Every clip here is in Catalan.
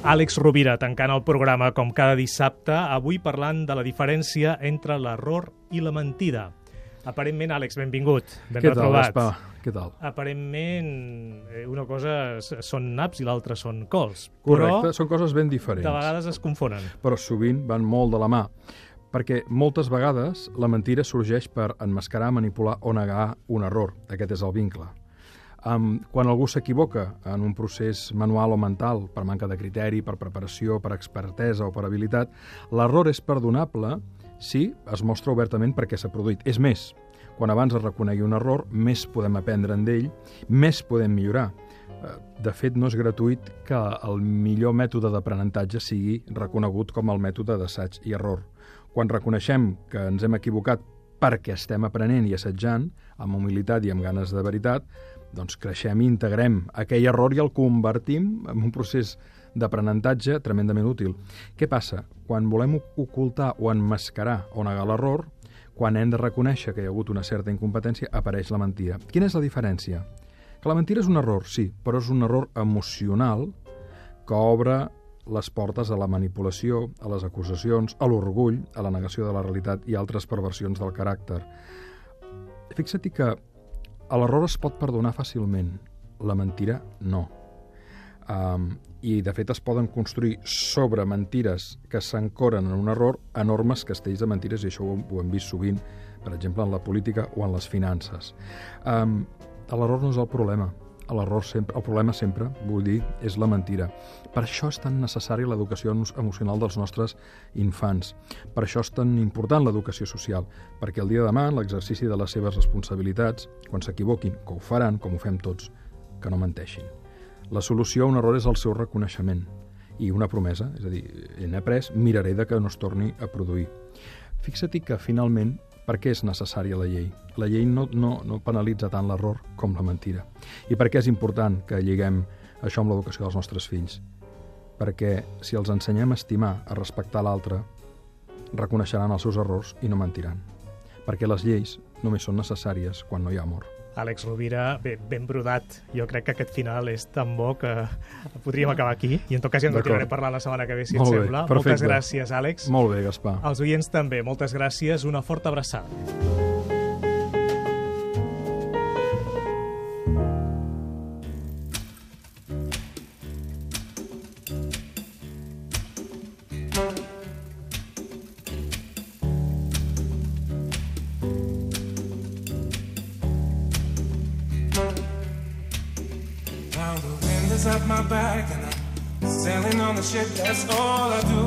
Àlex Rovira, tancant el programa com cada dissabte, avui parlant de la diferència entre l'error i la mentida. Aparentment, Àlex, benvingut, ben Què tal. Gaspar? Què tal? Aparentment, eh, una cosa són naps i l'altra són cols. Correcte, són coses ben diferents, Però de vegades es confonen. però sovint van molt de la mà, perquè moltes vegades la mentira sorgeix per enmascarar, manipular o negar un error. Aquest és el vincle. Um, quan algú s'equivoca en un procés manual o mental per manca de criteri, per preparació, per expertesa o per habilitat, l'error és perdonable si es mostra obertament per què s'ha produït. És més, quan abans es reconegui un error, més podem aprendre d'ell, més podem millorar. Eh, De fet, no és gratuït que el millor mètode d'aprenentatge sigui reconegut com el mètode d'assaig i error. Quan reconeixem que ens hem equivocat perquè estem aprenent i assetjant, amb humilitat i amb ganes de veritat, doncs creixem i integrem aquell error i el convertim en un procés d'aprenentatge tremendament útil. Què passa? Quan volem ocultar o enmascarar o negar l'error, quan hem de reconèixer que hi ha hagut una certa incompetència, apareix la mentida. Quina és la diferència? Que la mentira és un error, sí, però és un error emocional que obre les portes a la manipulació, a les acusacions, a l'orgull, a la negació de la realitat i altres perversions del caràcter. Fixa-t'hi que l'error es pot perdonar fàcilment, la mentira no. Um, I, de fet, es poden construir sobre mentires que s'ancoren en un error enormes castells de mentires, i això ho, ho hem vist sovint, per exemple, en la política o en les finances. Um, l'error no és el problema. L'error sempre, el problema sempre, vull dir, és la mentira. Per això és tan necessària l'educació emocional dels nostres infants. Per això és tan important l'educació social, perquè el dia de demà, en l'exercici de les seves responsabilitats, quan s'equivoquin, que ho faran, com ho fem tots, que no menteixin. La solució a un error és el seu reconeixement i una promesa, és a dir, hem après, miraré de que no es torni a produir. Fixa-t'hi que, finalment, per què és necessària la llei? La llei no, no, no penalitza tant l'error com la mentira. I per què és important que lliguem això amb l'educació dels nostres fills? Perquè si els ensenyem a estimar, a respectar l'altre, reconeixeran els seus errors i no mentiran. Perquè les lleis només són necessàries quan no hi ha amor. Àlex Rovira, bé, ben brodat. Jo crec que aquest final és tan bo que podríem acabar aquí. I en tot cas ja en continuarem parlant la setmana que ve, si et Molt bé, sembla. perfecte. Moltes gràcies, Àlex. Molt bé, Gaspar. Els oients també, moltes gràcies. Una forta abraçada. Now the wind is at my back and I'm sailing on the ship, that's all I do.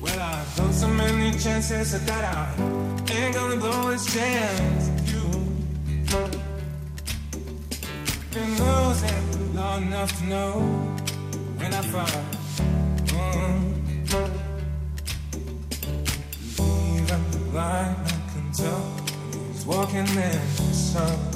Well, I've blown so many chances that I ain't gonna blow this chance you. Been losing long enough to know when I fall. Mm. Even the blind man can tell he's walking in the sun.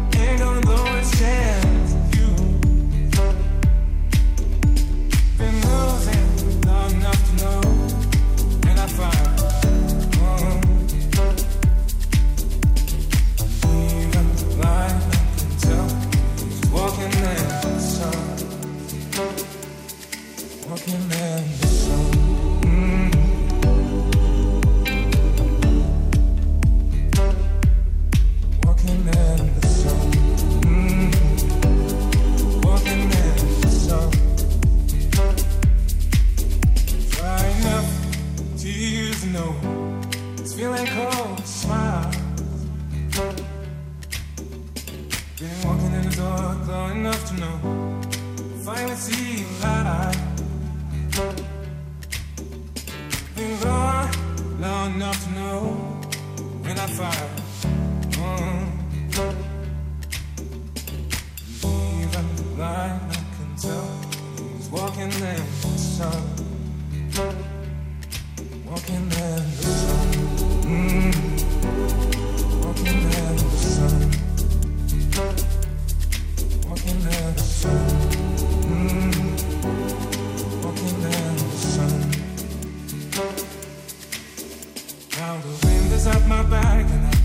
my and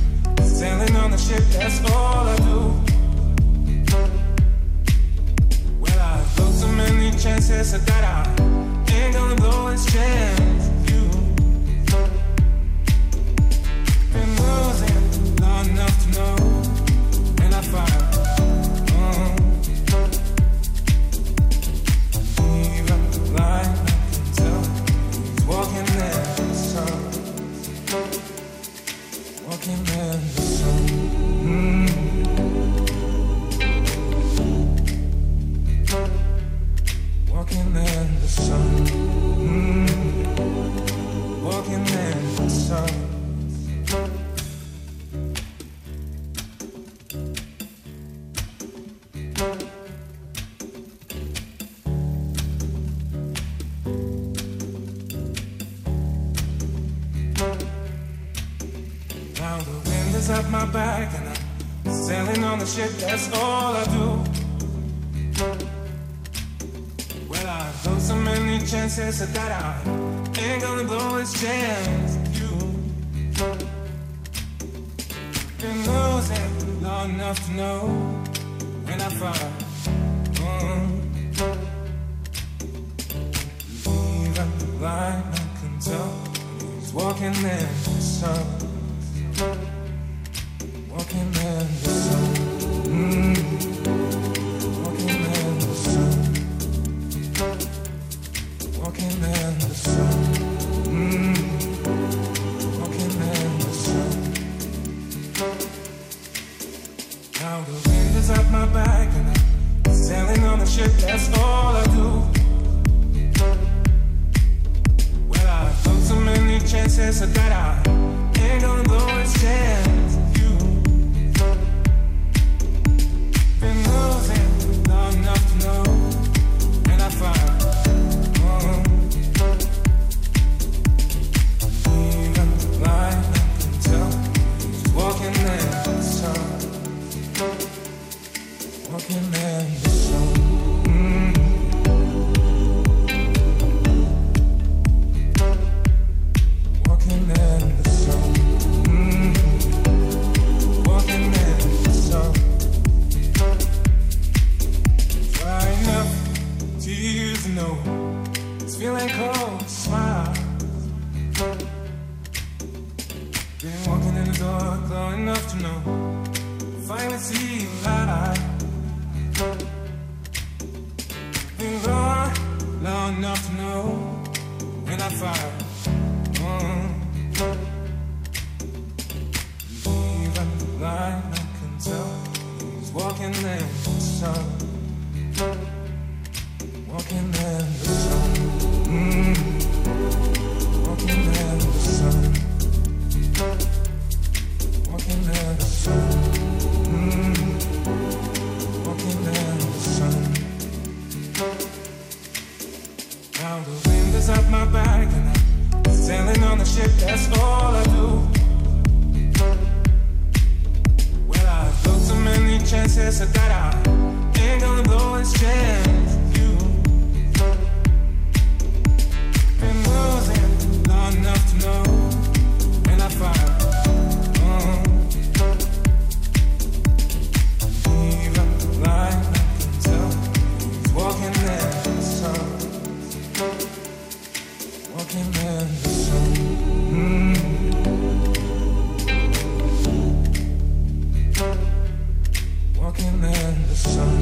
I'm sailing on the ship. That's all I do. Well, I've blown so many chances that I ain't gonna blow this chance. You been losing long enough to know Mm. Now the wind is at my back and I'm sailing on the ship. That's all I do. Chances that I ain't gonna blow this chance. You been losing long enough to know when I fall. Mm. Even the blind man can tell he's walking in the sun. Is at my back and I'm sailing on the ship. That's all I do. Well, I've so many chances that I ain't gonna blow this chance. Been walking in the dark long enough to know. Finally see light. Been gone long enough to know when I fight. Even the blind man can tell he's walking in the sun. Walking in walking in the sun. Mm. Walking in the sun,